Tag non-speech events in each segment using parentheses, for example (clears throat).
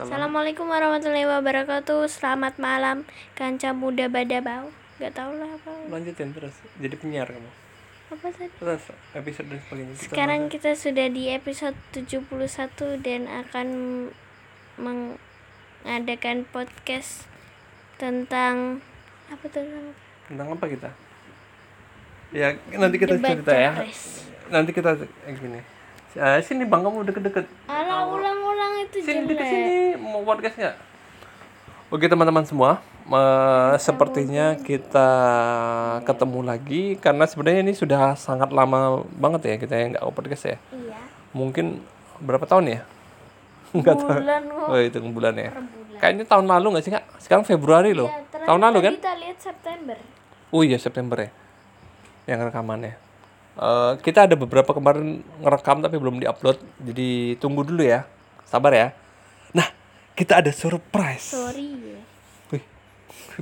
Assalamualaikum warahmatullahi wabarakatuh. Selamat malam, kanca muda badabau. Gak tau lah apa. Lanjutin terus. Jadi penyiar kamu. Apa tadi? Terus episode dan sebagainya. Kita Sekarang kita sudah di episode 71 dan akan mengadakan podcast tentang apa tuh tentang apa kita? Ya nanti kita Debat cerita ya. Nanti kita eh, gini. Ah, sini bang kamu deket-deket. Alah ulang-ulang itu Sini jelek. sini mau podcast nggak? Oke teman-teman semua, eh, sepertinya kita ketemu lagi karena sebenarnya ini sudah sangat lama banget ya kita yang nggak podcast ya. Iya. Mungkin berapa tahun ya? (laughs) Nggak tahu. Bulan. Oh hitung bulan ya. Bulan. Kayaknya tahun lalu nggak sih kak? Sekarang Februari loh. Ya, tahun lalu kan? Kita lihat September. Oh iya September ya. Yang rekamannya. Eh, kita ada beberapa kemarin ngerekam tapi belum diupload. Jadi tunggu dulu ya. Sabar ya. Nah, kita ada surprise. Sorry ya. Wih,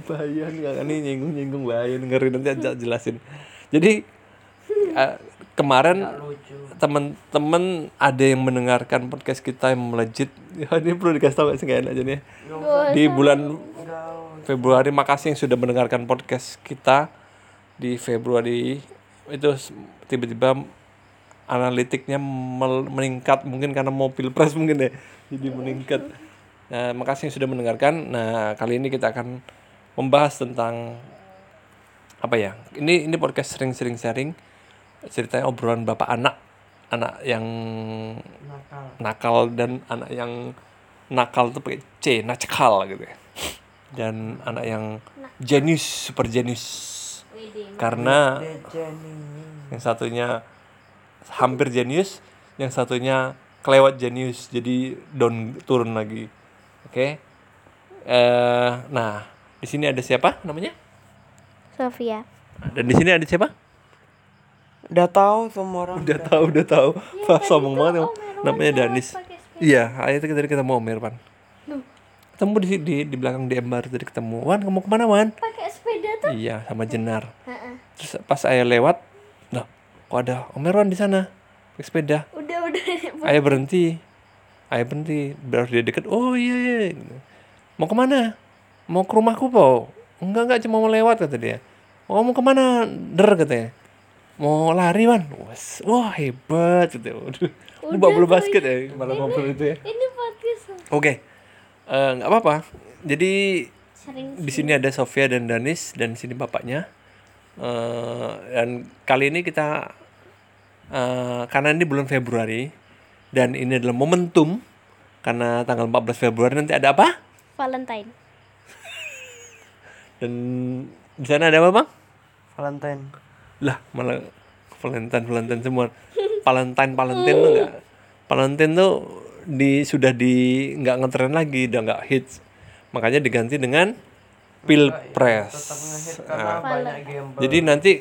bahaya nih kakak nih nyinggung-nyinggung bahaya nih, ngeri nanti aja jelasin. Jadi eh, kemarin teman-teman ada yang mendengarkan podcast kita yang melejit. (laughs) Ya, ini perlu dikasih tahu gak sih enak aja nih. Di bulan Februari makasih yang sudah mendengarkan podcast kita di Februari itu tiba-tiba analitiknya mel- meningkat mungkin karena mau pilpres mungkin ya. Jadi meningkat. Nah makasih yang sudah mendengarkan. Nah kali ini kita akan membahas tentang apa ya? Ini ini podcast sering-sering sharing. Ceritanya obrolan bapak anak. Anak yang nakal. dan anak yang nakal tuh pakai C nakal gitu ya. Dan anak yang jenius super jenius. Karena yang satunya hampir jenius yang satunya kelewat jenius jadi down turun lagi. Oke? Eh nah di sini ada siapa namanya? Sofia. dan di sini ada siapa? Udah tahu semua orang. udah tahu udah tahu. Wah, sombong banget Om namanya Danis. Iya ayo kita tadi ketemu Om Irfan. Ketemu di di di belakang di Embar tadi ketemu. Wan kamu ke mana Wan? Pakai sepeda tuh. iya sama Jenar. Heeh. terus pas saya lewat kok ada Om Irwan di sana pakai sepeda Udah udah. (laughs) Ayah berhenti. Ayah berhenti. Baru dia deket. Oh iya iya. Mau ke mana? Mau ke rumahku po? Enggak enggak cuma mau lewat kata dia. Oh mau ke mana? Der katanya. Mau lari wan. Wes, wah hebat gitu. Waduh. Lu Udah bawa bola basket ya malah ngobrol itu ya. Ini podcast Oke. Eh, nggak apa-apa. Jadi di sini ada Sofia dan Danis dan di sini bapaknya. Eh, dan kali ini kita eh, karena ini bulan Februari dan ini adalah momentum karena tanggal 14 Februari nanti ada apa? Valentine. Dan di sana ada apa, Bang? Valentine. Lah, malah Valentine Valentine semua. Valentine Valentine tuh enggak. Valentine tuh di sudah di nggak ngetren lagi, udah nggak hits. Makanya diganti dengan Pilpres. Gamble. Jadi nanti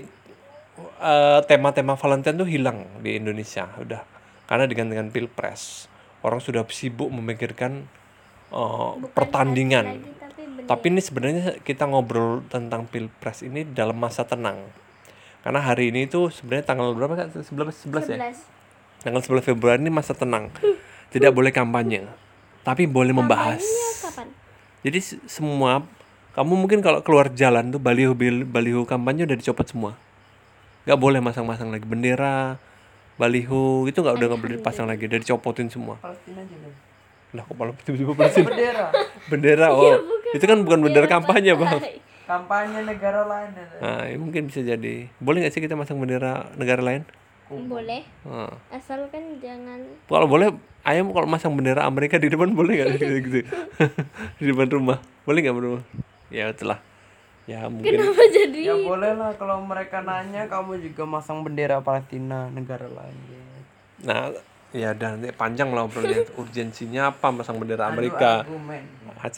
eh, tema-tema Valentine tuh hilang di Indonesia udah karena digantikan pilpres. Orang sudah sibuk memikirkan eh, pertandingan. Lagi, tapi. Tapi ini sebenarnya kita ngobrol tentang pilpres ini dalam masa tenang. Karena hari ini tuh sebenarnya tanggal berapa kan? 11 11 ya. 11. Tanggal 11 Februari ini masa tenang. Tidak boleh kampanye. Tapi boleh membahas. Kapan? Jadi se- semua kamu mungkin kalau keluar jalan tuh baliho bil- baliho kampanye udah dicopot semua. nggak boleh masang-masang lagi bendera, baliho itu nggak udah nggak boleh dipasang lagi, udah dicopotin semua. Palestina juga. Lah kok malah tiba-tiba Palestina? Bendera. bendera oh itu kan bukan bendera kampanye bang. Kampanye negara lain. ada. Nah, ya mungkin bisa jadi. Boleh nggak sih kita masang bendera negara lain? Boleh. Nah, Asalkan jangan kalau boleh, ayam kalau masang bendera Amerika di depan boleh nggak gitu, (laughs) gitu. di depan rumah, boleh nggak rumah? Ya itulah. Ya mungkin. kenapa jadi Ya boleh lah kalau mereka nanya kamu juga masang bendera Palestina negara lain. Nah, ya dan nanti panjang lah obrolannya. (laughs) Urgensinya apa masang bendera Amerika?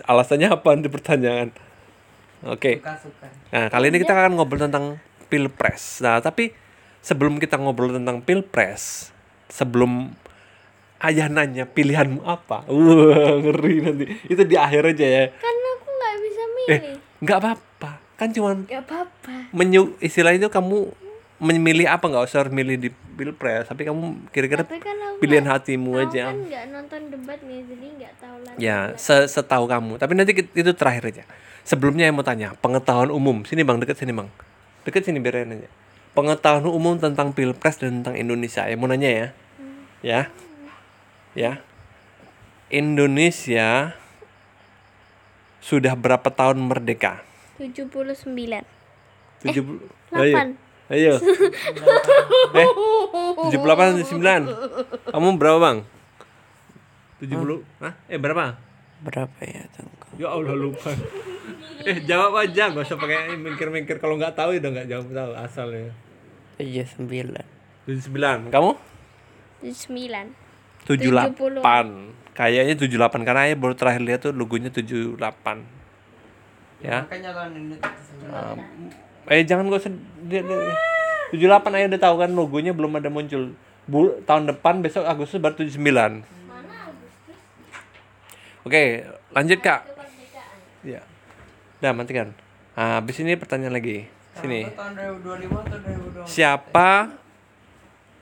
Alasannya apa nanti pertanyaan. Oke. Suka-suka. Nah, kali ini kita akan ngobrol tentang Pilpres. Nah, tapi sebelum kita ngobrol tentang Pilpres, sebelum ayah nanya pilihanmu apa? Wah, ngeri nanti. Itu di akhir aja ya. kan Eh, nggak apa-apa. Kan cuman Gak apa-apa. menyu istilah itu kamu memilih apa? Nggak usah milih di pilpres tapi kamu kira-kira kan pilihan nggak- hatimu aku aja. kan nggak nonton debat nih, jadi nggak tahu lah. ya se- setahu kamu. Tapi nanti itu terakhir aja. Sebelumnya yang mau tanya pengetahuan umum. Sini bang. Deket sini bang. Deket sini biar aja. Pengetahuan umum tentang pilpres dan tentang Indonesia. Yang mau nanya ya? Ya? Ya? Indonesia sudah berapa tahun merdeka 79. tujuh puluh ayo delapan. ayo (laughs) eh tujuh puluh delapan sembilan kamu berapa bang tujuh puluh Hah? eh berapa Berapa ya tengku? Ya Allah lupa. eh jawab aja, gak usah pakai mikir-mikir. Kalau nggak tahu ya udah nggak jawab tahu asalnya. Tujuh sembilan. Tujuh sembilan. Kamu? 79. Tujuh delapan. Kayaknya tujuh delapan karena saya baru terakhir lihat tuh logonya tujuh delapan. Ya. Makanya tahun ini Eh jangan gak usah dia, dia. 78 aja udah tahu kan logonya belum ada muncul. Bu, tahun depan besok Agustus baru 79. Oke, lanjut Kak. Ya. Udah matikan. Nah, habis ini pertanyaan lagi. Sini. tahun 2025 atau 2024? Siapa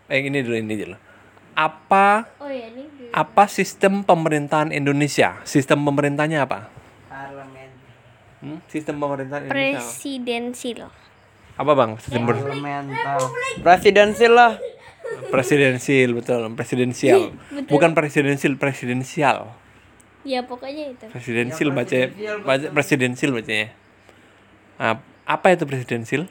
eh ini dulu ini dulu. Apa Oh ya ini apa sistem pemerintahan Indonesia? Sistem pemerintahnya apa? Parlemen. Hmm? Sistem pemerintahan Indonesia. Presidensil. Apa Bang? Sistem Parlemental. Presidensil lah. presidensil betul presidensial (laughs) bukan presidensil presidensial Ya pokoknya itu. presidensil baca baca presidensil bacanya nah, apa itu presidensil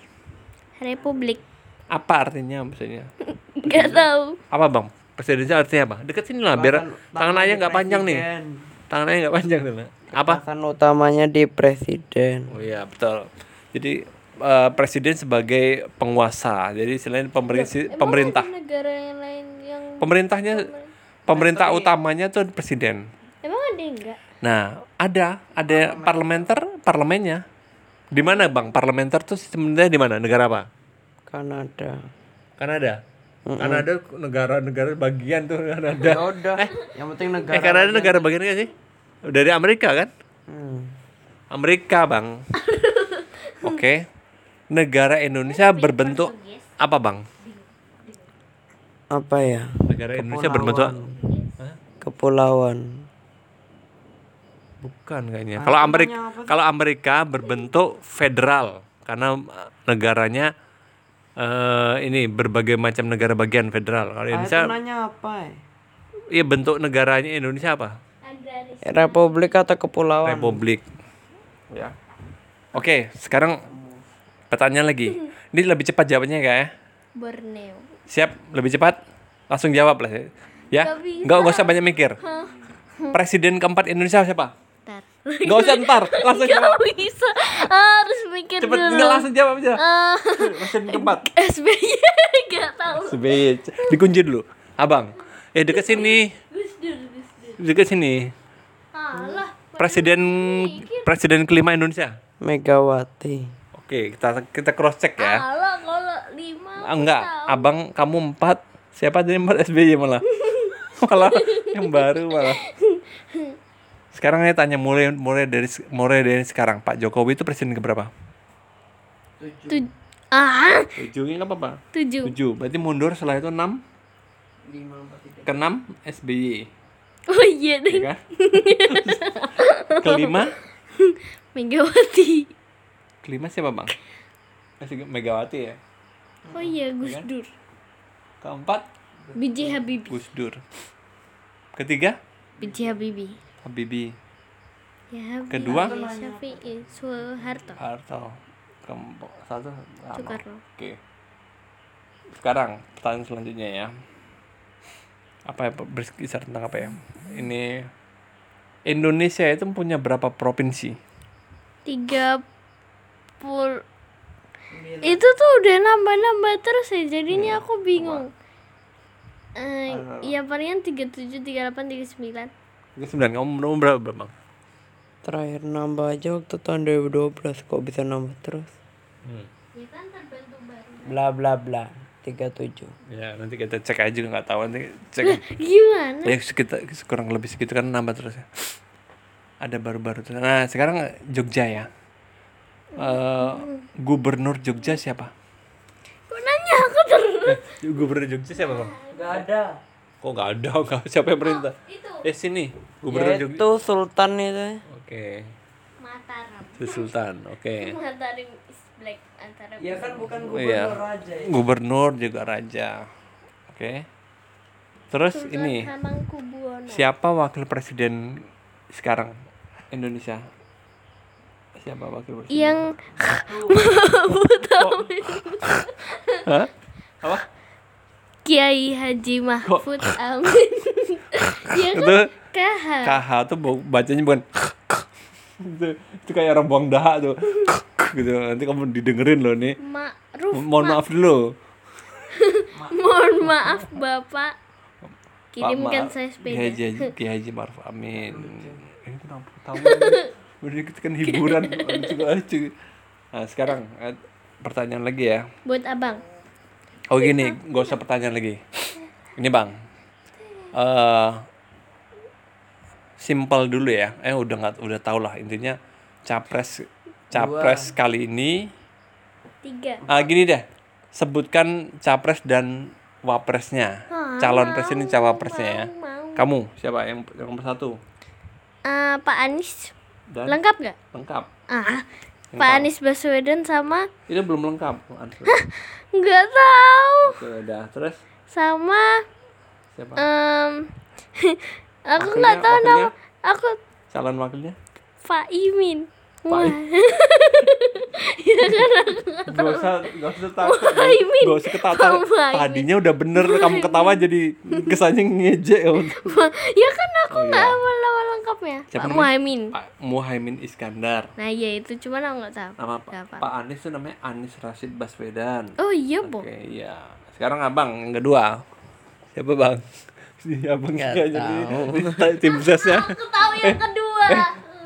Republik. apa artinya maksudnya (laughs) Gak tahu. apa bang presidensial artinya apa dekat sini lah biar tangan ayah nggak panjang nih tangan ayah nggak panjang nih apa Kekuasaan utamanya di presiden. oh iya betul jadi eh, presiden sebagai penguasa jadi selain pemerintah pemerintah Ada negara yang lain yang pemerintahnya pemerintah utamanya tuh presiden emang ada enggak? Nah, ada ada parlementer, parlemennya. Di mana, Bang? Parlementer tuh sistemnya di mana? Negara apa? Kanada. Kanada. Kanada negara-negara bagian tuh Kanada. Ya udah. Yang penting negara. Eh, Kanada negara bagian gak sih? Dari Amerika kan? Hmm. Amerika, Bang. (laughs) Oke. Negara Indonesia berbentuk apa, Bang? Apa ya? Negara Indonesia berbentuk Kepulauan. bukan kayaknya. Kalau Amerika kalau Amerika berbentuk federal karena eh, negaranya eh ini berbagai macam negara bagian federal. Kalau Indonesia nanya apa ya? Iya bentuk negaranya Indonesia apa? Republik atau kepulauan? Republik. Ya. Oke, sekarang pertanyaan lagi. (laughs) Ini lebih cepat jawabnya kak ya? Borneo. Siap? Lebih cepat? Langsung jawab lah. Ya? Nggak nggak usah banyak mikir. Presiden keempat Indonesia siapa? (laughs) Nggak usah ntar, langsung jawab. Gak bisa. Harus mikir Cepet, dulu. nggak langsung jawab aja. (laughs) Ah, Presiden keempat. (laughs) SBY gak tahu. SBY. Dikunci dulu. Abang. Eh deket sini. Deket sini. Alah. Presiden Presiden kelima Indonesia. Megawati. Oke, kita kita cross check ya. Alah kalau lima. Ah, enggak, abang kamu empat, siapa tadi empat SBY malah, malah yang baru malah. Sekarang saya tanya mulai mulai dari mulai dari sekarang Pak Jokowi itu presiden keberapa? Tuj ah, Tujuh ini nggak apa-apa. tujuh. Tujuh, berarti mundur setelah itu enam, ke enam SBY, Oh iya ya deh. kan? (laughs) Kelima, Megawati. kelima siapa bang? Masih Megawati ya. Oh iya Gus Dur. Keempat B.J. Habibie. Gus Dur. Ketiga B.J. Habibie. Habibie. Ya, Habibie. Kedua? Syafi'i Soeharto. Harto. Keempat satu. Soekarno. Oke. Sekarang pertanyaan selanjutnya ya. Apa ya berkisar tentang apa ya? Ini Indonesia itu punya berapa provinsi? Tiga puluh. Itu tuh udah nambah-nambah terus ya, jadinya aku bingung. Eh, ya palingan 37, 38, 39. Tiga sembilan. Kamu nomor berapa bang? Terakhir nambah aja waktu tahun 2012 kok bisa nambah terus? Ya kan terbentuk baru. Bla bla bla. 37. Ya nanti kita cek aja juga nggak tahu nanti cek. Gimana? ya sekitar kurang lebih segitu kan nambah terus ya. Ada baru-baru terus. Nah sekarang Jogja ya. Eh, gubernur Jogja siapa? Kok nanya Gubernur Jogja siapa bang? Gak ada. Kok nggak ada? (laughs) Nggak siapa yang perintah? Itu Eh sini, Gubernur Ya, Jogja. itu Sultan itu. Oke, Mataram. itu Sultan. Oke. (laughs) Mataram is black antara Ya kan bukan Oh, iya. gubernur raja ya. Gubernur juga raja. Oke. Terus ini Hamangkubuwono. siapa wakil presiden sekarang Indonesia? Siapa wakil presiden? Yang (laughs) Hah? Apa? Kiai Haji Mahfud (laughs) Amin. ya kan? Itu KH. KH tuh bau- bacanya bukan itu, itu kayak orang buang dahak tuh gitu nanti kamu didengerin loh nih Ma'ruf. mohon maaf dulu (laughs) Mohon maaf Bapak. Pak Kirimkan Ma- saya Kiai sepeda. Haji Kiai Haji Maruf Amin eh kenapa tahu kan hiburan (laughs) nah sekarang eh, pertanyaan lagi ya Buat Abang. Oh gini gak usah pertanyaan lagi. Ini bang. Eh simple dulu ya. Eh udah nggak udah tau lah intinya capres capres kali ini. Tiga. ah gini deh. Sebutkan capres dan wapresnya. Ah, calon presiden cawapresnya ya. Mau. kamu siapa? Yang yang nomor satu? Eh, Pak Anies. Dan lengkap nggak? lengkap. Ah, Pak. Anies Baswedan sama ini belum lengkap. Nggak tahu. Oke udah. Terus? Sama siapa? em (laughs) aku nggak tahu nama aku calon wakilnya? Pak Imin. Pak Wah, Gak usah, gak usah takut. Gak usah ketawa. Tadinya udah bener, kamu ketawa jadi kesannya ngejek. kamu. (laughs) ya kan aku Oh, nggak iya. hafal nama lengkapnya. Siapa? Muhaimin. Pak Muhaimin Iskandar. Nah iya itu cuman aku nggak tahu. Nama Pak? Pak Anies itu namanya Anies Rashid Baswedan. Oh iya bu. Oke, iya. Sekarang abang yang kedua. Siapa bang? (laughs) Si abang Nggak jadi (laughs) tim sesnya. Aku tahu yang kedua.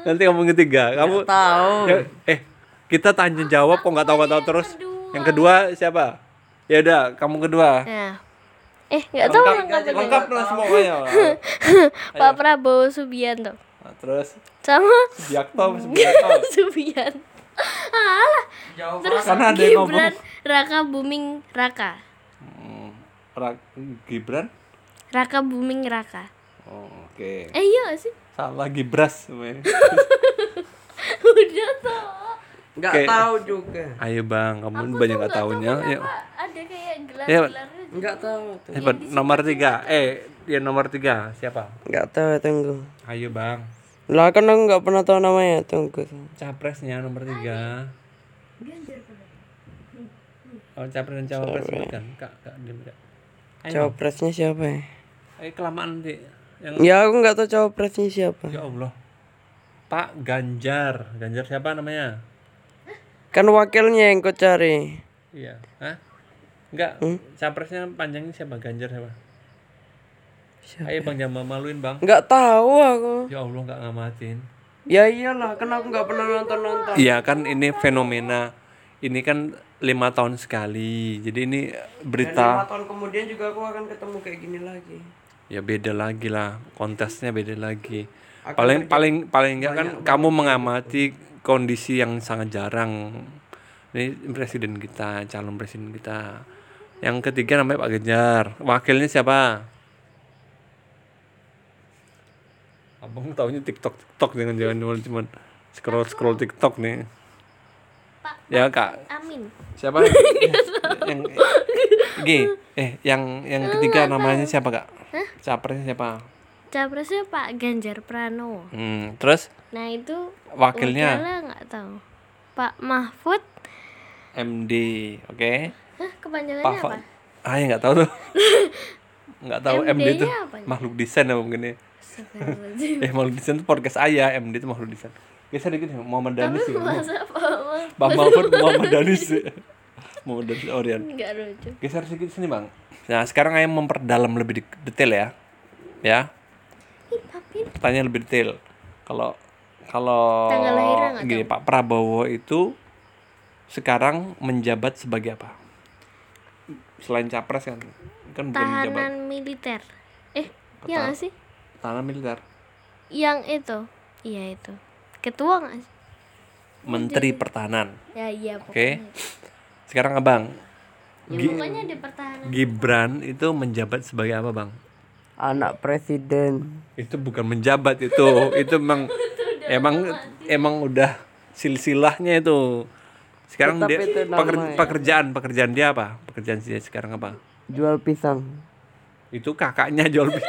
Nanti kamu yang ketiga. Kamu Tahu. Ya, eh kita tanya jawab kok nggak tahu nggak tahu terus. kedua. Yang kedua siapa? Ya udah, kamu kedua. Nah. Eh nggak tahu lengkap, lengkap lengkap lah semuanya. (laughs) Pak Prabowo Subianto Nah, terus sama Subiakto, (laughs) Subiakto. Subianto. Alah. Terus Karena ada yang Gibran Raka Buming Raka. Hmm, Ra- Gibran? Raka Buming Raka. Oh, Oke. Eh iya sih? Salah Gibras semuanya. Udah tuh. Nggak Kayak- tahu juga. Ayo bang, kamu banyak nggak tahunya. Ya. Ada kayak Ya. gelar-gelarnya. Nggak tahu tuh. Hebat. Nomor tiga. Eh, dia nomor tiga. Siapa? Nggak tahu tunggu. Ayo bang. Lah kan aku nggak pernah tahu namanya tunggu. Capresnya nomor tiga. Oh, capres dan cawapres sebutkan. Kak, kak. Ayo. Cawapresnya siapa ya? Ayo kelamaan nanti. Yang Ya aku nggak tahu cawapresnya siapa. Ya Allah. Pak Ganjar. Ganjar siapa namanya? Kan wakilnya yang kau cari. Iya. Hah? Enggak. Capresnya panjangnya siapa? Ganjar siapa? Siapa? Ayo Bang jangan maluin Bang. Nggak tahu aku. Ya Allah nggak ngamatin. Ya iyalah, kan aku nggak pernah nonton nonton. Iya kan ini fenomena. Ini kan lima tahun sekali. Jadi ini Dan lima berita. tahun kemudian juga aku akan ketemu kayak gini lagi. Ya beda lagi lah. Kontesnya beda lagi. Akan Paling paling paling enggak kan kamu mengamati kondisi yang sangat jarang. Ini presiden kita, calon presiden kita. Yang ketiga namanya Pak Ganjar. Wakilnya siapa? Abang taunya TikTok TikTok jangan jangan cuma cuma scroll scroll TikTok nih. Pak Ya kak, Amin. siapa (laughs) yang G eh yang yang ketiga namanya siapa kak? Capresnya siapa? Capresnya Pak Ganjar Pranowo. Hmm, terus Nah itu wakilnya nggak tahu. Pak Mahfud. MD, oke? Hah kepanjangannya Pak apa? Ah ya nggak tahu tuh. (laughs) Nggak tahu MD itu makhluk desain apa mungkin ya? Eh makhluk desain itu podcast ayah, MD itu makhluk desain. Geser dikit ya, Muhammad Danis ya. Masa Pak Mahfud Muhammad (laughs) Danis. Muhammad Danis Orion. nggak lucu. Geser sedikit sini bang. Nah sekarang ayah memperdalam lebih detail ya, ya. Tanya lebih detail. Kalau kalau gini Pak Prabowo itu sekarang menjabat sebagai apa? Selain capres kan, kan menjabat Tahanan militer. Eh, iya nggak sih? tahanan militer, Yang itu. Iya itu. Ketua nggak sih? Menteri Pertahanan. Ya iya Oke. pokoknya. Sekarang abang, Ya, Gi- pokoknya di pertahanan. Gibran itu menjabat sebagai apa bang? Anak presiden. itu bukan menjabat itu. Itu (laughs) emang emang emang udah silsilahnya itu. Sekarang Tetap dia itu peker- ya. pekerjaan pekerjaan dia apa? Pekerjaan dia sekarang apa? Jual pisang. itu kakaknya jual pi- (laughs)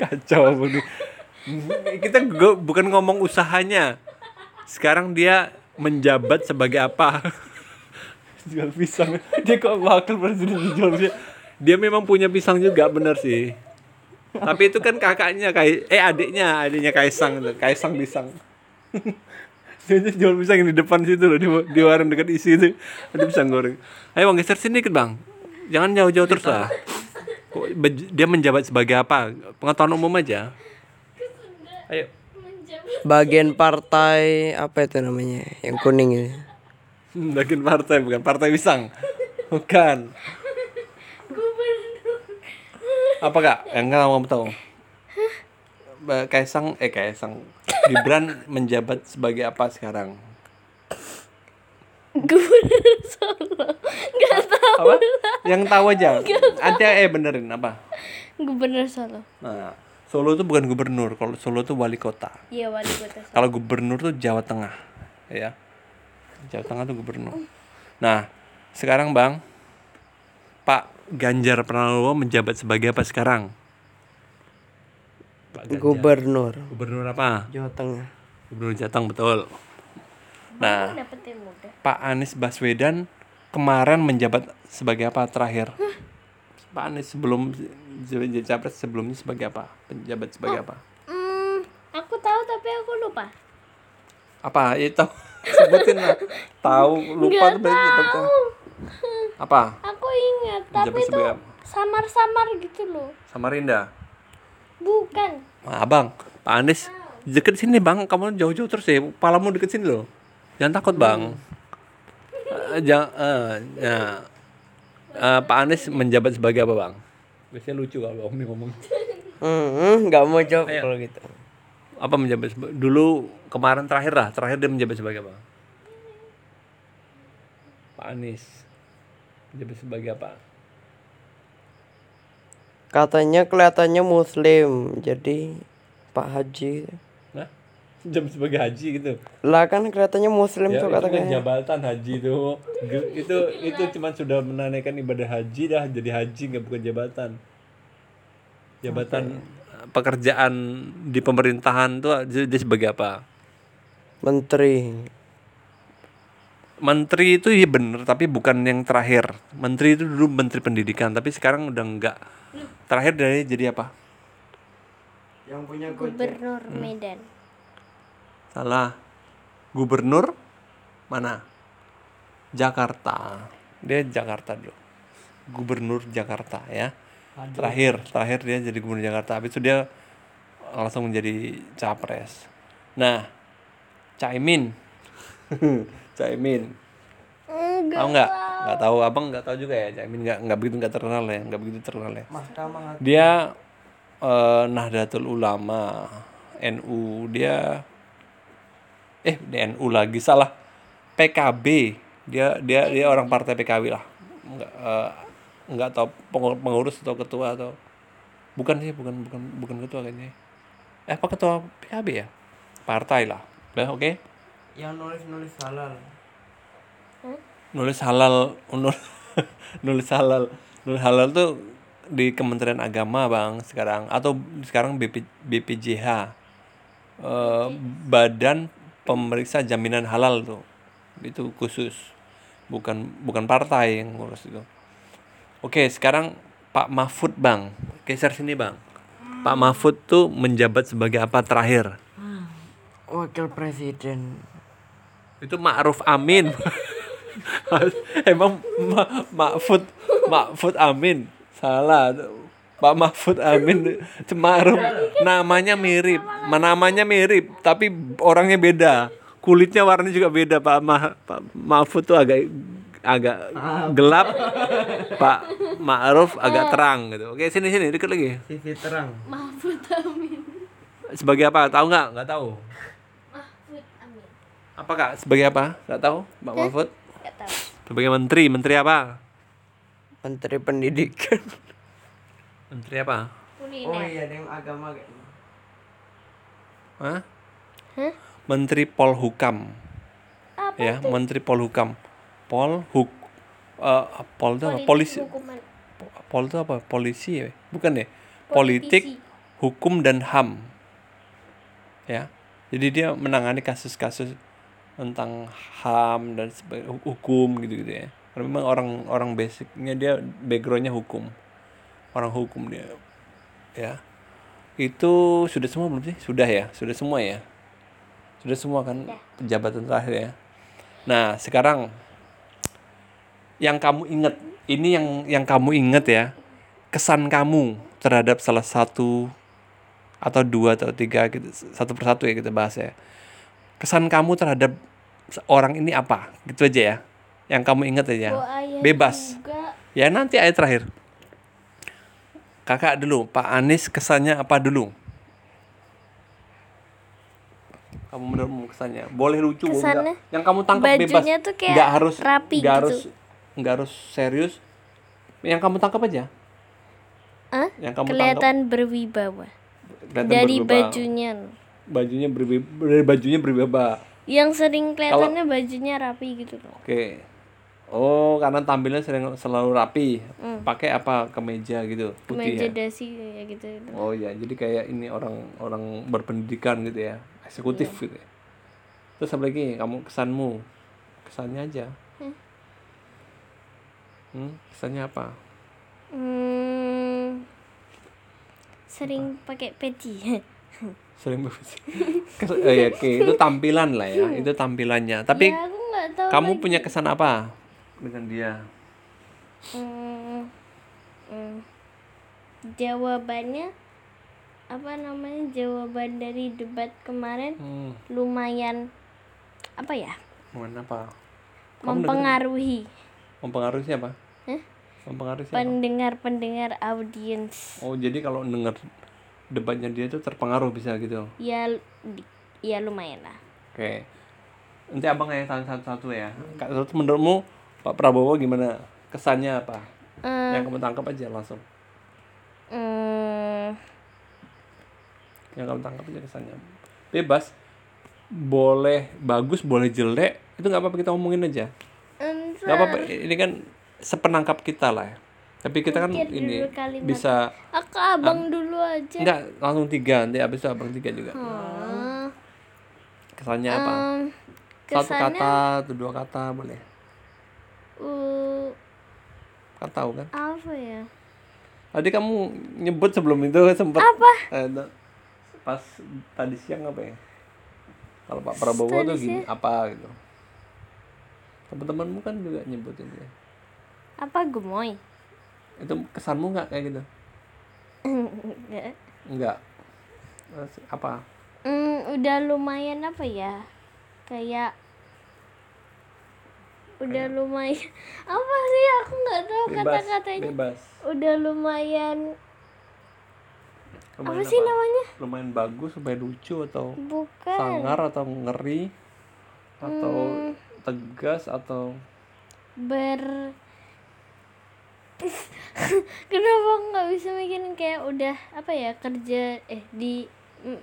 kacau ini kita bukan ngomong usahanya. Sekarang dia menjabat sebagai apa? (laughs) Jual pisang. Dia kok wakil presiden jual pisang dia memang punya pisang juga bener sih. Tapi itu kan kakaknya kayak eh adiknya adiknya kaisang itu kaisang pisang (laughs) dia jual pisang yang di depan situ loh di, di warung dekat isi itu. Ada pisang goreng. Ayo bang geser sini dikit bang. Jangan jauh-jauh terus lah. Dia menjabat sebagai apa? Pengetahuan umum aja. Ayo Bagian partai apa itu namanya? Yang kuning ini. (laughs) Bagian partai bukan. Partai pisang bukan. Apa kak? Yang nggak mau tahu. Kaisang eh Kaisang. Gibran menjabat sebagai apa sekarang? Gubernur Solo. Gak tahu. apa? yang tahu aja. Nanti eh benerin apa? Gubernur Solo. nah Solo itu bukan gubernur kalau Solo itu wali kota. Iya wali kota. kalau gubernur tuh Jawa Tengah ya. Jawa Tengah tuh gubernur. Nah sekarang bang Pak Ganjar Pranowo menjabat sebagai apa sekarang? Pak Ganjar. Gubernur. Gubernur apa? Jawa Tengah. gubernur Jateng betul. Nah. Pak Anies Baswedan kemarin menjabat sebagai apa terakhir? Pak Anies sebelum jadi capres sebelumnya sebagai apa? Penjabat sebagai apa? Hmm, aku tahu tapi aku lupa. apa? Ya tahu. (laughs) Sebutin lah. Tahu lupa tuh berarti betul. apa? Aku ingat, tapi itu samar-samar gitu loh. Samarinda? Bukan. nah, abang Pak Anies deket sini bang. Kamu jauh-jauh terus ya. Palamu deket sini loh. Jangan takut bang. Jangan ya. Eh, Pak Anies menjabat sebagai apa bang biasanya lucu kalau om ngomong. Nggak mau jawab kalau gitu. apa menjabat dulu kemarin terakhir lah terakhir dia menjabat sebagai apa? Pak Anies. Menjabat sebagai apa? Katanya kelihatannya muslim, jadi Pak Haji. Jam sebagai haji gitu. Lah kan kelihatannya muslim Ya, tuh itu kan katanya. jabatan haji itu. Ge- itu itu cuma sudah menanaikan ibadah haji dah jadi haji nggak bukan jabatan. Jabatan eh, pekerjaan di pemerintahan tuh dia dia sebagai apa? Menteri. Menteri itu iya bener tapi bukan yang terakhir. Menteri itu dulu menteri pendidikan tapi sekarang udah enggak. Terakhir dari jadi apa? Yang punya Gubernur Hmm. Salah. Gubernur mana? Jakarta. Dia Jakarta dulu. Gubernur Jakarta ya. Terakhir, terakhir dia jadi gubernur Jakarta. Habis itu dia langsung menjadi capres. Nah, Caimin. (laughs) Caimin. Enggak. Tahu nggak? Nggak tahu, abang nggak tahu juga ya. Caimin nggak nggak begitu nggak terkenal ya, nggak begitu terkenal ya. Dia eh, Nahdlatul Ulama, NU, dia eh di NU lagi salah. PKB. Dia dia dia orang partai PKB lah. Enggak eh, enggak tahu pengur- pengurus atau ketua atau bukan sih, bukan bukan bukan ketua kayaknya. Eh, apa ketua PKB ya? Partai lah. Udah oke. Yang nulis-nulis halal. nulis halal nul- (laughs) nulis halal nulis halal tuh di Kementerian Agama bang sekarang atau sekarang BP, BPJH Eh, Badan Pemeriksa Jaminan Halal tuh. Itu khusus. Bukan bukan partai yang ngurus itu. Oke sekarang Pak Mahfud bang. Geser sini bang. Pak Mahfud tuh menjabat sebagai apa terakhir? Wakil presiden. itu Ma'ruf Amin. (laughs) Emang Ma Mahfud Mahfud Amin. Salah Pak Mahfud Amin. Itu Ma'ruf. Namanya mirip. Ma- namanya mirip tapi orangnya beda. Kulitnya warnanya juga beda. Pak Ma Pak Mahfud tuh agak agak gelap. Pak Ma'ruf agak terang gitu. Oke sini sini dikit lagi. Sisi terang. Mahfud Amin. sebagai apa? Tahu nggak? Nggak tahu. Mahfud Amin. apa kak? Sebagai apa? Nggak tahu Pak Mahfud? Enggak tahu. sebagai menteri menteri apa? Menteri Pendidikan. Menteri apa? Oh iya, ada yang agama kayaknya. Hah? Hah? Menteri Polhukam. Apa ya, Menteri Polhukam. Polhuk eh pol itu apa? Polisi. hukuman Pol itu apa? Polisi ya? Bukan ya? Politik, hukum dan HAM. Ya. Jadi dia menangani kasus-kasus tentang HAM dan hukum gitu-gitu ya. Karena memang orang orang basicnya dia backgroundnya hukum. Orang hukum dia. Ya. Itu sudah semua belum sih? Sudah ya? Sudah semua ya? Sudah semua kan jabatan terakhir ya. Nah, sekarang yang kamu ingat ini yang yang kamu ingat ya kesan kamu terhadap salah satu atau dua atau tiga gitu, satu persatu ya kita bahas ya kesan kamu terhadap orang ini apa gitu aja ya yang kamu ingat aja bebas juga. ya nanti ayat terakhir kakak dulu Pak Anies kesannya apa dulu? Kamu menurutmu kesannya? Boleh lucu Kesannya enggak. yang kamu tangkap bebas. Bajunya tuh kayak nggak harus rapi nggak gitu. harus nggak harus serius. Yang kamu tangkap aja. Hah? yang kamu kelihatan berwibawa. Kelihatan dari berwibawa. bajunya. Bajunya berwi- dari bajunya berwibawa. Yang sering kelihatannya bajunya rapi gitu loh. Oke oh karena tampilnya sering selalu rapi. Hmm. pakai apa? Kemeja gitu putih meja ya? dasi ya gitu, gitu. oh ya jadi kayak ini orang orang berpendidikan gitu ya. Eksekutif Iya. gitu ya. terus apa lagi? Kamu kesanmu? Kesannya aja. Hmm, kesannya apa? Hmm, sering pakai peci. (laughs) Sering. Kes- oh ya, oke. Itu tampilan lah ya. Itu tampilannya. Tapi ya aku nggak tahu kamu lagi. punya kesan apa dengan dia? Hmm, hmm. jawabannya apa namanya? Jawaban dari debat kemarin hmm, lumayan apa ya? Mana apa? Kamu dengerin? mempengaruhi. Mempengaruhi siapa? Hah? mempengaruhi siapa? Pendengar-pendengar audiens. Oh jadi kalau denger debatnya dia itu terpengaruh bisa gitu? Ya ya lumayan lah. Oke. Nanti abang yang tanya satu-satu ya. Kak menurutmu Pak Prabowo gimana? Kesannya apa? Eh, Yang kamu tangkap aja langsung. hmm, Yang kamu tangkap aja kesannya. Bebas. Boleh bagus, boleh jelek. Itu nggak apa-apa kita omongin aja. Nggak apa-apa. Ini kan sepenangkap kita lah ya. Tapi kita kan Mikir ini dulu kalimat. bisa aku abang dulu aja enggak langsung tiga nanti habis itu abang tiga juga. Hmm, Kesannya apa? em, Satu kesannya kata atau dua kata boleh. Uh, Kan tahu kan? apa ya Tadi kamu nyebut sebelum itu sempat Apa? eh, da- pas tadi siang apa ya? Kalau Pak Prabowo Tadi tuh gini apa gitu. Teman-temanmu kan juga nyebutin ya. apa gemoy Itu kesanmu nggak kayak gitu? Enggak. Enggak. Apa? Hmm, udah lumayan apa ya kayak udah lumayan. (laughs) Apa sih? Aku nggak tahu kata-katanya. Bebas. udah lumayan. Apa Lumayan sih namanya? Lumayan bagus, lumayan lucu atau bukan. sangar atau ngeri atau Hmm. tegas atau ber (laughs) kenapa nggak bisa mikirin kayak udah apa ya kerja eh di mm,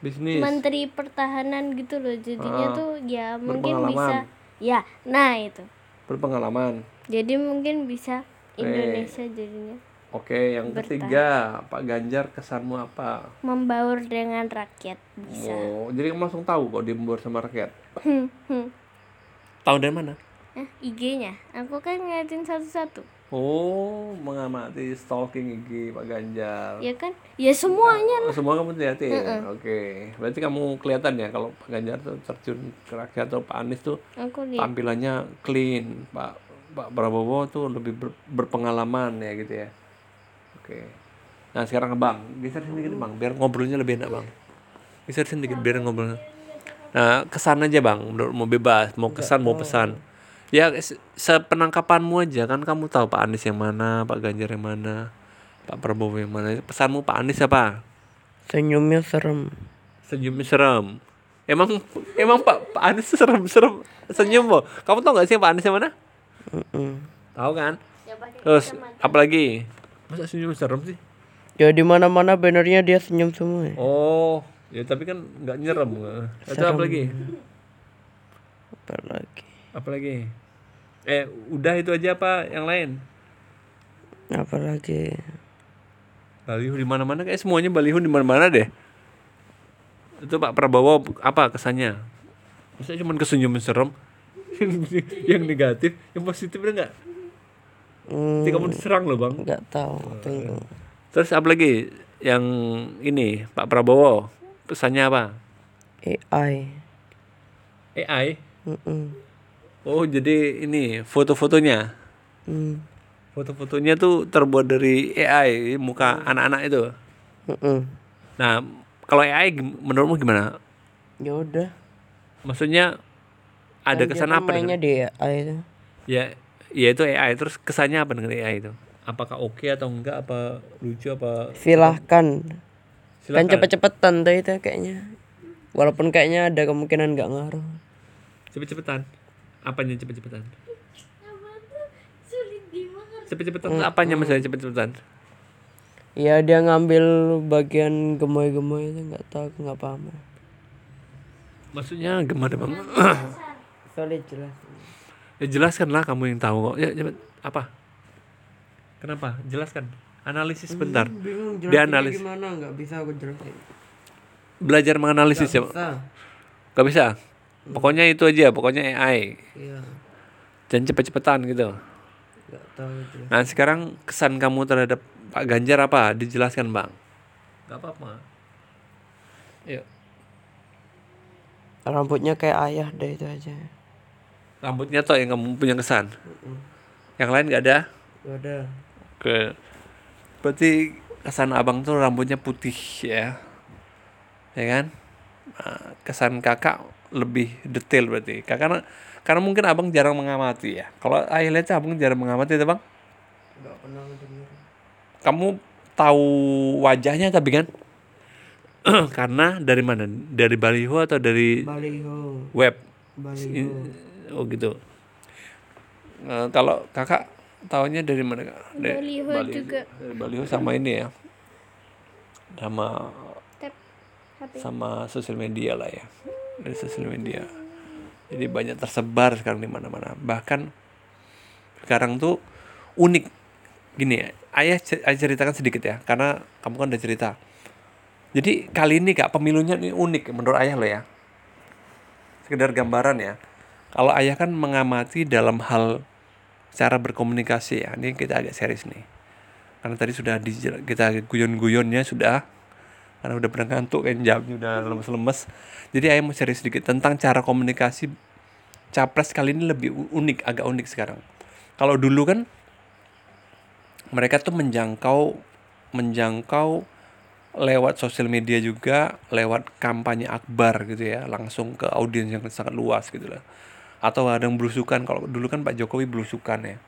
bisnis. menteri pertahanan gitu loh. Jadinya Ah, tuh ya mungkin bisa ya nah itu Berpengalaman. jadi mungkin bisa. Indonesia jadinya Oke, yang Bertahan. ketiga, Pak Ganjar kesanmu apa? membaur dengan rakyat bisa Oh, jadi kamu langsung tahu kok dia membaur sama rakyat. Hmm, hmm. Tahu dari mana? Eh, IG-nya aku kan ngeliatin satu-satu Oh, mengamati stalking IG Pak Ganjar. ya kan ya semuanya Oh, semua kamu lihatin. Oke. Berarti kamu kelihatan ya kalau Pak Ganjar tuh terjun ke rakyat atau Pak Anies tuh aku lihat tampilannya clean. Pak Pak Prabowo tuh lebih ber- berpengalaman ya gitu ya. Oke. Nah, sekarang ke Bang, geser sini dikit Bang, biar ngobrolnya lebih enak Bang. Geser sini dikit biar ngobrolnya. Nah, kesan aja Bang, menurut mau bebas, mau kesan mau pesan. Ya se- sepenangkapanmu aja kan kamu tahu Pak Anies yang mana, Pak Ganjar yang mana, Pak Prabowo yang mana. Pesanmu Pak Anies apa? Senyumnya serem. Senyumnya serem. Emang emang Pak Pak Anies serem serem senyum loh. Kamu tahu nggak sih Pak Anies yang mana? Mm-mm. Tahu kan? Ya terus kacamata. apa lagi masa senyum serem sih Ya di mana-mana bannernya dia senyum semua. ya. oh ya tapi kan nggak nyerem atau apa lagi Apa lagi? Apa lagi eh udah itu aja apa yang lain Apa lagi? baliho di mana-mana kayak semuanya baliho di mana-mana deh itu Pak Prabowo apa kesannya masa cuma kesenyuman serem (laughs) yang negatif yang positifnya enggak Hmm, nanti kamu diserang loh bang nggak tahu. Tunggu. terus apa lagi yang ini Pak Prabowo pesannya apa AI. AI Mm-mm. Oh jadi ini foto-fotonya Hmm. foto-fotonya tuh terbuat dari AI muka anak-anak itu Mm-mm. nah kalau AI menurutmu gimana Ya udah. maksudnya ada Kan dia kesan kan apa dengan di AI itu. ya ya itu AI terus kesannya apa dengan AI itu apakah oke atau enggak apa lucu apa Silahkan. Kan silakan cepet-cepetan tuh itu kayaknya. Walaupun kayaknya ada kemungkinan nggak ngaruh. cepet-cepetan apanya cepet-cepetan? Apa tuh sulit dimakan. cepet-cepetan tuh apanya maksudnya cepet-cepetan? Ya dia ngambil bagian gemoy-gemoy itu nggak tahu aku nggak paham. maksudnya gimana bang (clears throat) Solid jelas. ya jelaskan lah kamu yang tahu kok. Ya cepet. Apa? Kenapa? Jelaskan. Analisis bentar. Bingung Dia analis. gimana? Nggak bisa aku jelasin. belajar menganalisis ya Bisa. Gak bisa pokoknya itu aja pokoknya AI Iya. dan cepet-cepetan gitu Nggak tahu jelas. nah sekarang kesan kamu terhadap Pak Ganjar apa dijelaskan bang Gak apa-apa Yuk. Rambutnya kayak ayah deh itu aja. rambutnya toh yang kamu punya kesan yang lain gak ada Ya udah. Oke. Berarti kesan abang tuh rambutnya putih ya. Ya kan? Nah, kesan kakak lebih detail berarti. Karena karena mungkin abang jarang mengamati ya. Kalau ayah lihat abang jarang mengamati itu bang. Nggak pernah dengar. Kamu tahu wajahnya tapi kan? (clears throat) karena dari mana? Dari baliho atau dari Baliho. web? Baliho. Oh gitu. Eh, kalau kakak tahunya dari mana kak? Dari Baliho juga. Dari baliho sama ini ya. Sama HP. sama sosial media lah ya. Dari sosial media. Jadi banyak tersebar sekarang di mana-mana. Bahkan sekarang tuh unik gini ya. Ayah, ayah ceritakan sedikit ya, karena kamu kan udah cerita. Jadi kali ini kak pemilunya ini unik menurut ayah lo ya. Sekedar gambaran ya. Kalau ayah kan mengamati dalam hal cara berkomunikasi ya. Ini kita agak serius nih. Karena tadi sudah di, kita guyon-guyonnya sudah karena udah pernah ngantuk kan jawabnya udah lemes-lemes. Jadi ayah mau serius sedikit tentang cara komunikasi capres kali ini lebih unik, agak unik sekarang. Kalau dulu kan mereka tuh menjangkau menjangkau lewat sosial media juga, lewat kampanye akbar gitu ya, langsung ke audiens yang sangat luas gitu lah. Atau ada yang belusukan, kalau dulu kan Pak Jokowi belusukan ya.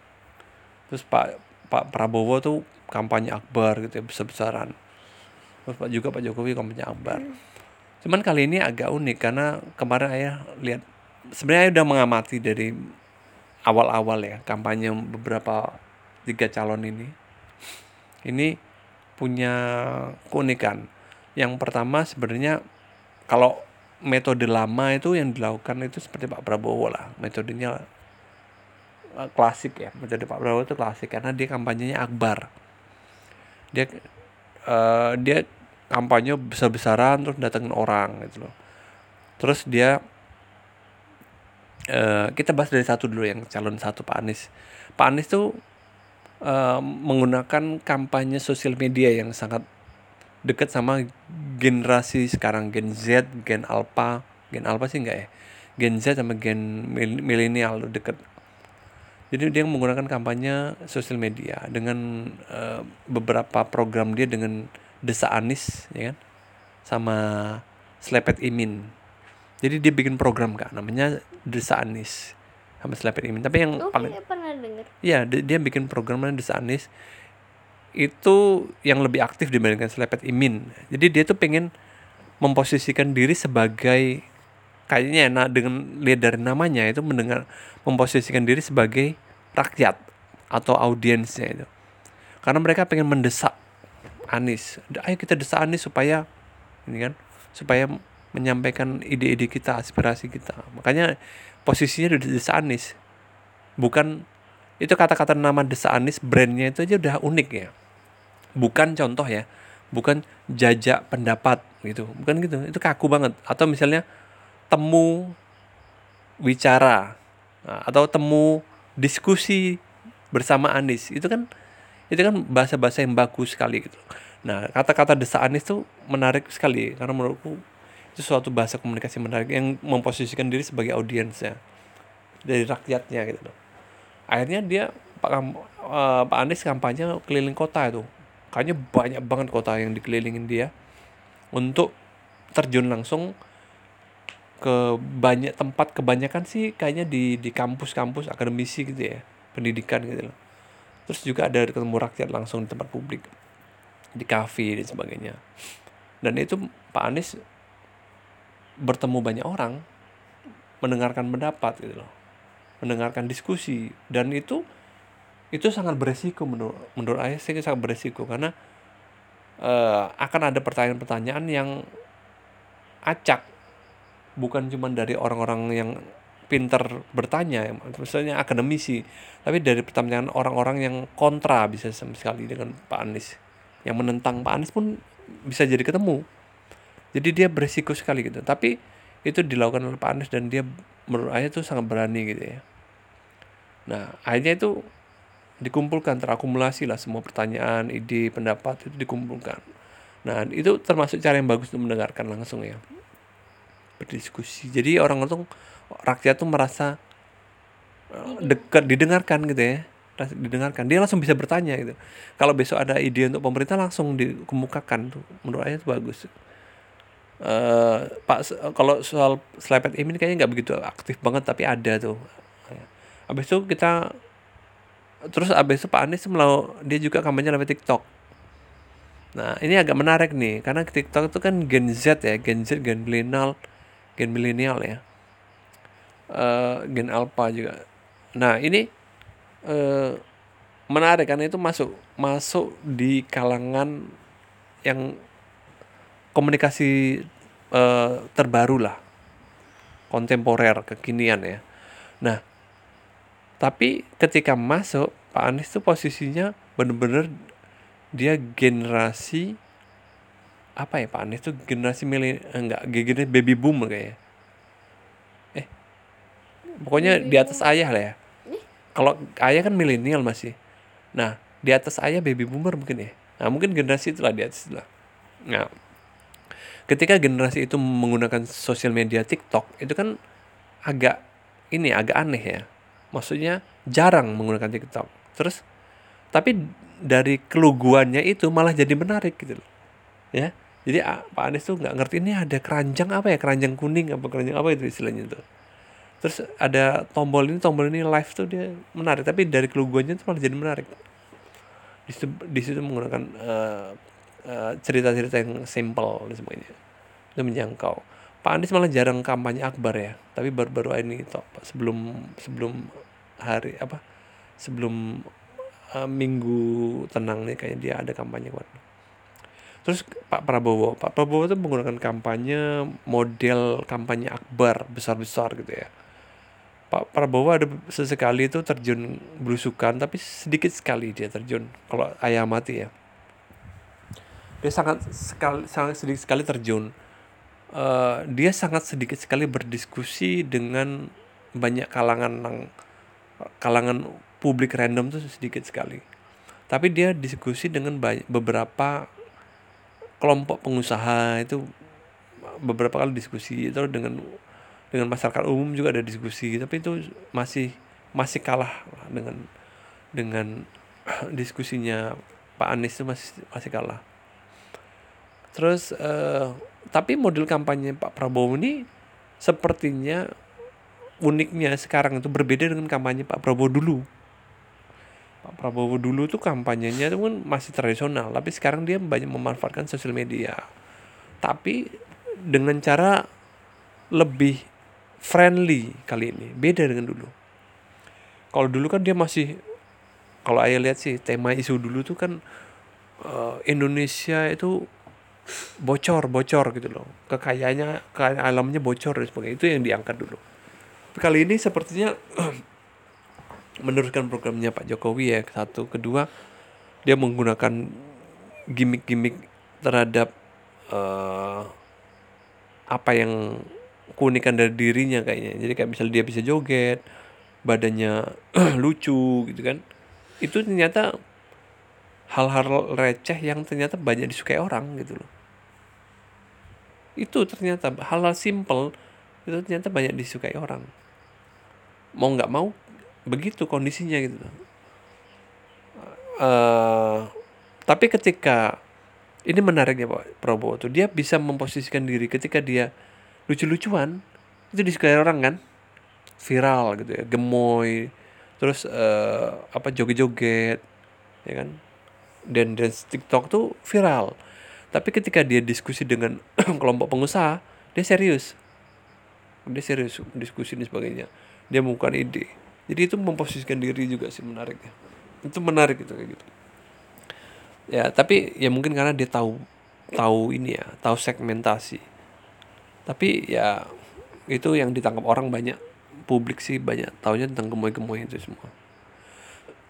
Terus Pak Pak Prabowo tuh kampanye akbar gitu ya, besar-besaran. Terus juga Pak Jokowi kampanye akbar. Cuman kali ini agak unik karena kemarin ayah lihat sebenarnya ayah udah mengamati dari awal-awal ya kampanye beberapa tiga calon ini. Ini punya keunikan. Yang pertama sebenarnya kalau metode lama itu yang dilakukan itu seperti Pak Prabowo lah, metodenya klasik ya, metode Pak Prabowo itu klasik karena dia kampanyenya akbar. Dia eh, dia kampanye besar-besaran terus datengin orang gitu loh. Terus dia eh, kita bahas dari satu dulu yang calon satu Pak Anies. Pak Anies tuh eh, menggunakan kampanye sosial media yang sangat dekat sama generasi sekarang Gen Z, Gen Alpha, Gen Alpha sih enggak ya? Gen Z sama Gen mil- milenial tuh deket. Jadi dia menggunakan kampanye sosial media dengan eh, beberapa program dia dengan Desa Anis ya kan sama Slepet Imin. Jadi dia bikin program kak namanya Desa Anis sama Slepet Imin. Tapi yang Oh, paling pernah. Iya, dia, dia bikin program namanya Desa Anis itu yang lebih aktif dibandingkan Selepet Imin. Jadi dia tuh pengen memposisikan diri sebagai kayaknya nah dengan lihat dari namanya itu mendengar memposisikan diri sebagai rakyat atau audiensnya itu. Karena mereka pengen mendesak Anies. Ayo kita desak Anies supaya ini kan supaya menyampaikan ide-ide kita aspirasi kita. Makanya posisinya di desa Anies. Bukan itu kata-kata nama desa Anies brandnya itu aja udah unik ya. Bukan contoh ya bukan jajak pendapat gitu. Bukan gitu itu kaku banget. Atau misalnya temu bicara nah, atau temu diskusi bersama Anies. Itu kan itu kan bahasa-bahasa yang bagus sekali gitu. Nah kata-kata desa Anies tuh menarik sekali karena menurutku itu suatu bahasa komunikasi menarik yang memposisikan diri sebagai audiensnya dari rakyatnya gitu akhirnya dia Pak, uh, Pak Anies kampanye keliling kota itu. Kayaknya banyak banget kota yang dikelilingin dia untuk terjun langsung ke banyak tempat kebanyakan sih kayaknya di di kampus-kampus akademisi gitu ya pendidikan gitu loh. Terus juga ada ketemu rakyat langsung di tempat publik di kafe dan sebagainya. Dan itu Pak Anies bertemu banyak orang mendengarkan pendapat gitu loh mendengarkan diskusi. Dan itu itu sangat beresiko menurut menurut saya sih sangat beresiko karena uh, akan ada pertanyaan-pertanyaan yang acak bukan cuma dari orang-orang yang pinter bertanya misalnya akademisi tapi dari pertanyaan orang-orang yang kontra bisa sama sekali dengan Pak Anies. Yang menentang Pak Anies pun bisa jadi ketemu. Jadi dia beresiko sekali gitu. Tapi itu dilakukan oleh Pak Anies dan dia menurut saya itu sangat berani gitu ya. Nah akhirnya itu dikumpulkan terakumulasi lah semua pertanyaan ide pendapat itu dikumpulkan. Nah itu termasuk cara yang bagus untuk mendengarkan langsung ya berdiskusi. Jadi orang itu rakyat tuh merasa eh, dekat didengarkan gitu ya. Didengarkan. Dia langsung bisa bertanya gitu. Kalau besok ada ide untuk pemerintah langsung dikemukakan tuh. Menurut saya itu bagus. Uh, pak kalau soal selepet ini kayaknya nggak begitu aktif banget tapi ada tuh. Habis itu kita terus abis itu Pak Anies melau dia juga kampanye lewat TikTok. Nah ini agak menarik nih karena TikTok itu kan Gen Z ya Gen Z Gen milenial Gen milenial ya. Uh, Gen Alpha juga. Nah ini uh, menarik karena itu masuk masuk di kalangan yang komunikasi uh, terbaru lah. Kontemporer kekinian ya. Nah tapi ketika masuk Pak Anies tuh posisinya bener-bener dia generasi apa ya Pak Anies tuh generasi milenial enggak generasi baby boomer kayaknya. Eh pokoknya di atas ayah lah ya. Kalau ayah kan milenial masih. Nah di atas ayah baby boomer mungkin ya. Nah mungkin generasi itulah di atas lah nah ketika generasi itu menggunakan sosial media TikTok itu kan agak ini agak aneh ya. Maksudnya jarang menggunakan TikTok. Terus tapi dari keluguannya itu malah jadi menarik gitu loh. Ya jadi Pak Anies tuh nggak ngerti ini ada keranjang apa ya? Keranjang kuning apa keranjang apa itu istilahnya itu terus ada tombol ini tombol ini live tuh dia menarik tapi dari keluguannya itu malah jadi menarik. Di situ, di situ menggunakan uh, cerita-cerita yang simple dan sebagainya. Itu menjangkau. Pak Anies malah jarang kampanye akbar ya tapi baru-baru ini toh sebelum sebelum hari apa sebelum uh, minggu tenang nih kayaknya dia ada kampanye kuat terus Pak Prabowo Pak Prabowo itu menggunakan kampanye model kampanye akbar besar-besar gitu ya. Pak Prabowo ada sesekali itu terjun berusukan tapi sedikit sekali dia terjun kalau ayah mati ya. Dia sangat sekali sangat sedikit sekali terjun. Uh, dia sangat sedikit sekali berdiskusi dengan banyak kalangan kalangan publik random tuh sedikit sekali. Tapi dia diskusi dengan banyak, beberapa kelompok pengusaha itu beberapa kali diskusi itu dengan dengan masyarakat umum juga ada diskusi tapi itu masih masih kalah dengan dengan (clears throat) diskusinya Pak Anies itu masih masih kalah terus uh, tapi model kampanye Pak Prabowo ini sepertinya uniknya sekarang itu berbeda dengan kampanye Pak Prabowo dulu. Pak Prabowo dulu tuh kampanyenya itu kan masih tradisional, tapi sekarang dia banyak memanfaatkan sosial media. Tapi dengan cara lebih friendly kali ini, beda dengan dulu. Kalau dulu kan dia masih kalau ayah lihat sih tema isu dulu tuh kan eh, Indonesia itu bocor bocor gitu loh kekayaannya kekayaan alamnya bocor dan sebagainya itu yang diangkat dulu kali ini sepertinya (clears throat) meneruskan programnya Pak Jokowi ya satu. Kedua dia menggunakan gimmick-gimmick terhadap eh, apa yang keunikan dari dirinya kayaknya. Jadi kayak misalnya dia bisa joget badannya (clears throat) lucu gitu kan. Itu ternyata hal-hal receh yang ternyata banyak disukai orang gitu loh. Itu ternyata hal-hal simple itu ternyata banyak disukai orang. Mau nggak mau begitu kondisinya gitu. Eh, tapi ketika ini menariknya Pak Prabowo tuh dia bisa memposisikan diri ketika dia lucu-lucuan itu disukai orang kan? Viral gitu ya gemoy terus eh, apa joget-joget ya kan? Dan dan TikTok tuh viral. Tapi ketika dia diskusi dengan (clears throat) kelompok pengusaha dia serius. Dia serius diskusi dan sebagainya. Dia membuka ide jadi itu memposisikan diri juga sih menariknya itu menarik gitu kayak gitu. Ya tapi ya mungkin karena dia tahu tahu ini ya tahu segmentasi. Tapi ya itu yang ditangkap orang banyak publik sih banyak taunya tentang gemoy-gemoy itu semua.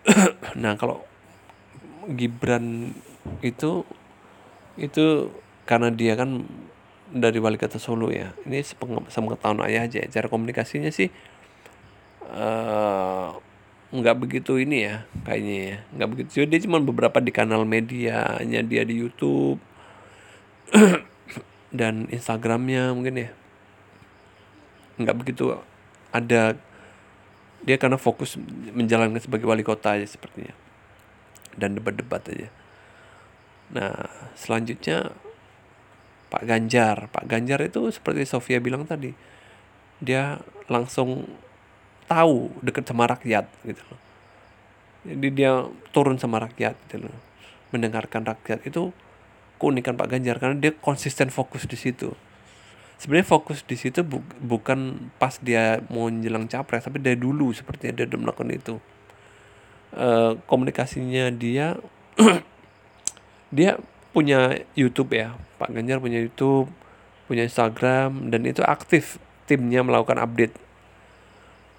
(clears throat) Nah kalau Gibran itu itu karena dia kan dari wali kota Solo ya. Ini sepeng- sepengetahuan ayah aja ya. cara komunikasinya sih eh nggak begitu ini ya kayaknya ya. Nggak begitu. Dia cuma beberapa di kanal medianya dia di YouTube (clears throat) dan Instagramnya mungkin ya. Nggak begitu ada dia karena fokus menjalankan sebagai wali kota aja sepertinya. Dan debat-debat aja. Nah selanjutnya Pak Ganjar. Pak Ganjar itu seperti Sofia bilang tadi dia langsung tahu dekat sama rakyat gitu loh. Jadi dia turun sama rakyat gitu loh. Mendengarkan rakyat. Itu keunikan Pak Ganjar karena dia konsisten fokus di situ. Sebenarnya fokus di situ bu- bukan pas dia mau menjelang capres tapi dari dulu sepertinya dia udah melakukan itu. Eh, komunikasinya dia (clears throat) dia punya YouTube ya. Pak Ganjar punya YouTube punya Instagram dan itu aktif timnya melakukan update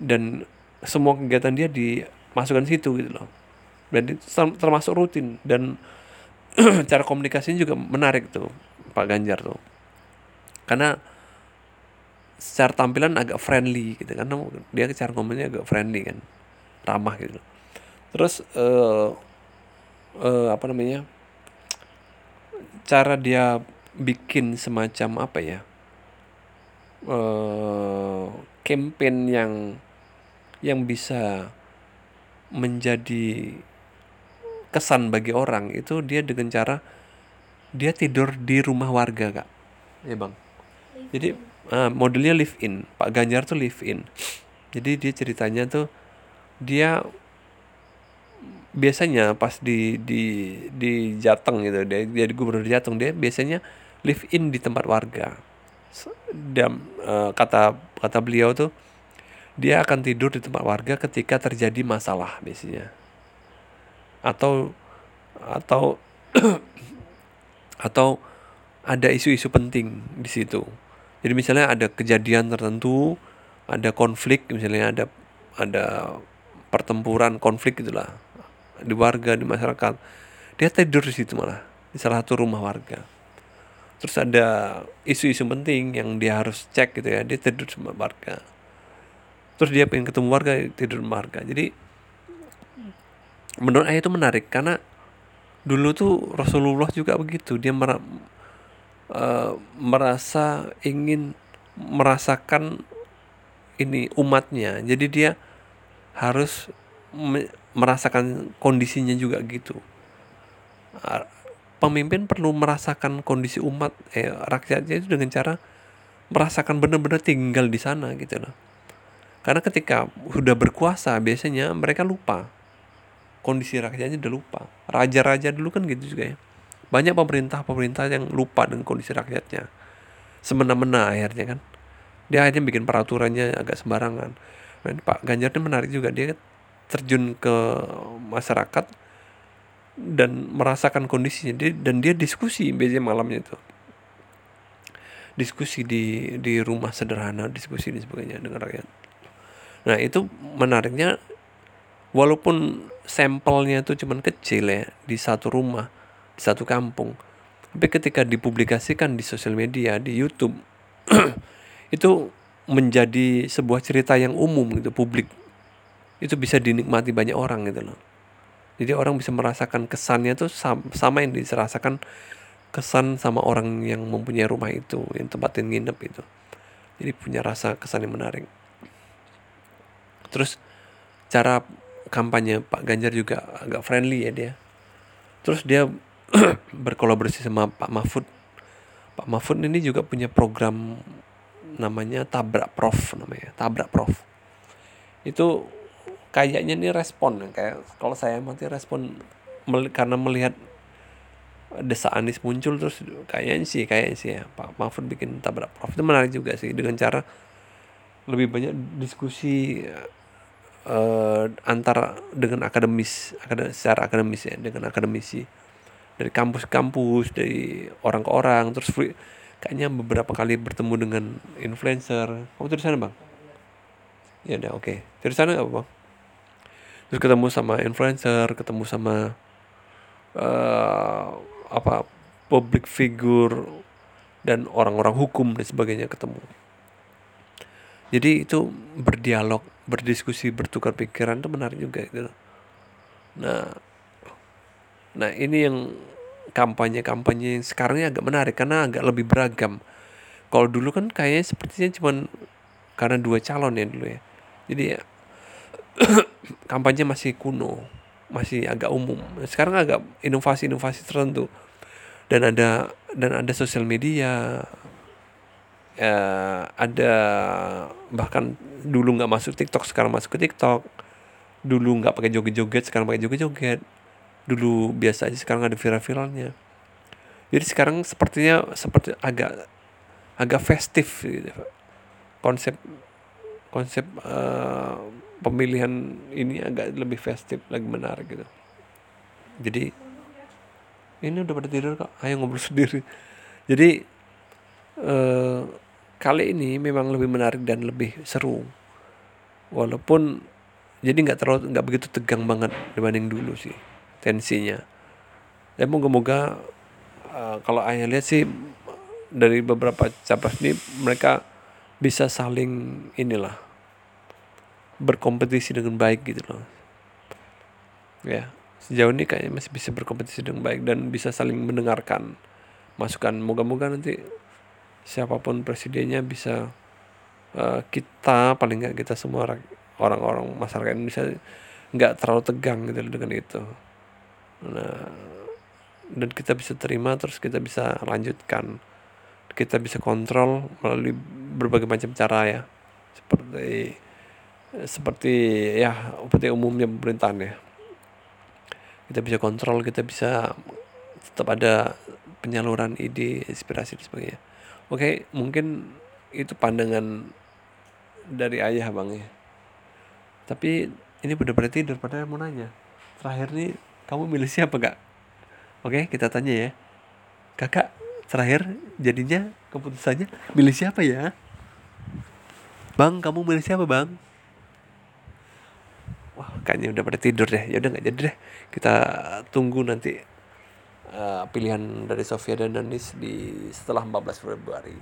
dan semua kegiatan dia dimasukkan situ gitu loh. Dan termasuk rutin. Dan (clears throat) cara komunikasinya juga menarik tuh Pak Ganjar tuh. Karena secara tampilan agak friendly gitu kan. Dia cara ngomongnya agak friendly kan. Ramah gitu. Terus eh eh, apa namanya cara dia bikin semacam apa ya eh campaign yang yang bisa menjadi kesan bagi orang itu dia dengan cara dia tidur di rumah warga kak. Ya bang. Jadi ah, modelnya live in. Pak Ganjar tuh live in. Jadi dia ceritanya tuh dia biasanya pas di di di Jateng gitu dia dia di gubernur Jateng dia biasanya live in di tempat warga. Dan eh, kata kata beliau tuh dia akan tidur di tempat warga ketika terjadi masalah biasanya atau atau (clears throat) atau ada isu-isu penting di situ. Jadi misalnya ada kejadian tertentu, ada konflik, misalnya ada ada pertempuran konflik gitulah di warga di masyarakat. Dia tidur di situ malah di salah satu rumah warga. Terus ada isu-isu penting yang dia harus cek gitu ya, dia tidur sama warga. Terus dia pengen ketemu warga, tidur sama warga. Jadi menurut saya itu menarik karena dulu tuh Rasulullah juga begitu. Dia mera- eh, merasa ingin merasakan ini umatnya. Jadi dia harus me- merasakan kondisinya juga gitu. Pemimpin perlu merasakan kondisi umat eh, rakyatnya itu dengan cara merasakan benar-benar tinggal di sana gitu loh karena ketika sudah berkuasa biasanya mereka lupa kondisi rakyatnya udah lupa. Raja-raja dulu kan gitu juga ya. Banyak pemerintah-pemerintah yang lupa dengan kondisi rakyatnya. Semena-mena akhirnya kan. Dia akhirnya bikin peraturannya agak sembarangan. Dan Pak Ganjar ini menarik juga dia terjun ke masyarakat dan merasakan kondisinya dia, dan dia diskusi biasanya malamnya itu diskusi di di rumah sederhana diskusi dan sebagainya dengan rakyat nah itu menariknya walaupun sampelnya itu cuman kecil ya di satu rumah di satu kampung tapi ketika dipublikasikan di sosial media di YouTube (clears throat) itu menjadi sebuah cerita yang umum gitu publik itu bisa dinikmati banyak orang gitu loh jadi orang bisa merasakan kesannya tuh sama yang dirasakan kesan sama orang yang mempunyai rumah itu, yang tempatin nginep itu. Jadi punya rasa kesan yang menarik. Terus cara kampanye Pak Ganjar juga agak friendly ya dia. Terus dia (clears throat) berkolaborasi sama Pak Mahfud. Pak Mahfud ini juga punya program namanya Tabrak Prof namanya, Tabrak Prof. Itu kayaknya ini respon kayak kalau saya mati respon mel karena melihat desa Anies muncul terus kayaknya sih kayaknya sih ya Pak Mahfud bikin tabrak prof itu menarik juga sih dengan cara lebih banyak diskusi uh, antara dengan akademis akad secara akademis ya dengan akademisi. Dari kampus-kampus dari orang ke orang terus free, kayaknya beberapa kali bertemu dengan influencer. Kamu di sana bang? Ya udah oke. Okay. dari sana apa bang? Terus ketemu sama influencer ketemu sama uh, apa public figure dan orang-orang hukum dan sebagainya ketemu. Jadi itu berdialog berdiskusi bertukar pikiran itu menarik juga gitu. Nah nah ini yang kampanye-kampanye yang sekarang agak menarik karena agak lebih beragam. Kalau dulu kan kayaknya sepertinya cuma karena dua calon ya dulu ya. Jadi ya (coughs) kampanye masih kuno, masih agak umum. Sekarang agak inovasi-inovasi tertentu. Dan ada dan ada sosial media, ya, ada bahkan dulu nggak masuk TikTok sekarang masuk ke TikTok, dulu nggak pakai joget-joget sekarang pakai joget-joget, dulu biasa aja sekarang ada viral-viralnya. Jadi sekarang sepertinya seperti agak agak festif gitu. konsep konsep uh, pemilihan ini agak lebih festif lagi menarik gitu. Jadi ini udah pada tidur kok. Ayo ngobrol sendiri. Jadi eh, kali ini memang lebih menarik dan lebih seru. Walaupun jadi nggak terlalu nggak begitu tegang banget dibanding dulu sih tensinya. Ya moga-moga uh, kalau ayah lihat sih dari beberapa capres ini mereka bisa saling inilah berkompetisi dengan baik gitu loh. Ya sejauh ini kayaknya masih bisa berkompetisi dengan baik dan bisa saling mendengarkan masukan. Moga-moga nanti siapa pun presidennya bisa uh, kita paling nggak kita semua orang-orang masyarakat Indonesia nggak terlalu tegang gitu dengan itu. Nah dan kita bisa terima terus kita bisa lanjutkan. Kita bisa kontrol melalui berbagai macam cara ya. Seperti seperti ya seperti umumnya pemerintahan ya. Kita bisa kontrol kita bisa tetap ada penyaluran ide inspirasi dan sebagainya oke mungkin itu pandangan dari ayah bang ya. Tapi ini udah berarti daripada mau nanya. Terakhir nih kamu milih siapa kak? Oke kita tanya ya. Kakak terakhir jadinya keputusannya milih siapa ya? Bang kamu milih siapa bang? Wah kayaknya udah pada tidur deh. Ya udah nggak jadi deh. Kita tunggu nanti uh, pilihan dari Sofia dan Danis di setelah 14 Februari.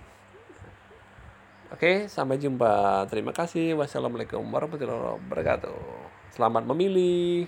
Oke sampai jumpa. Terima kasih. Wassalamualaikum warahmatullahi wabarakatuh. Selamat memilih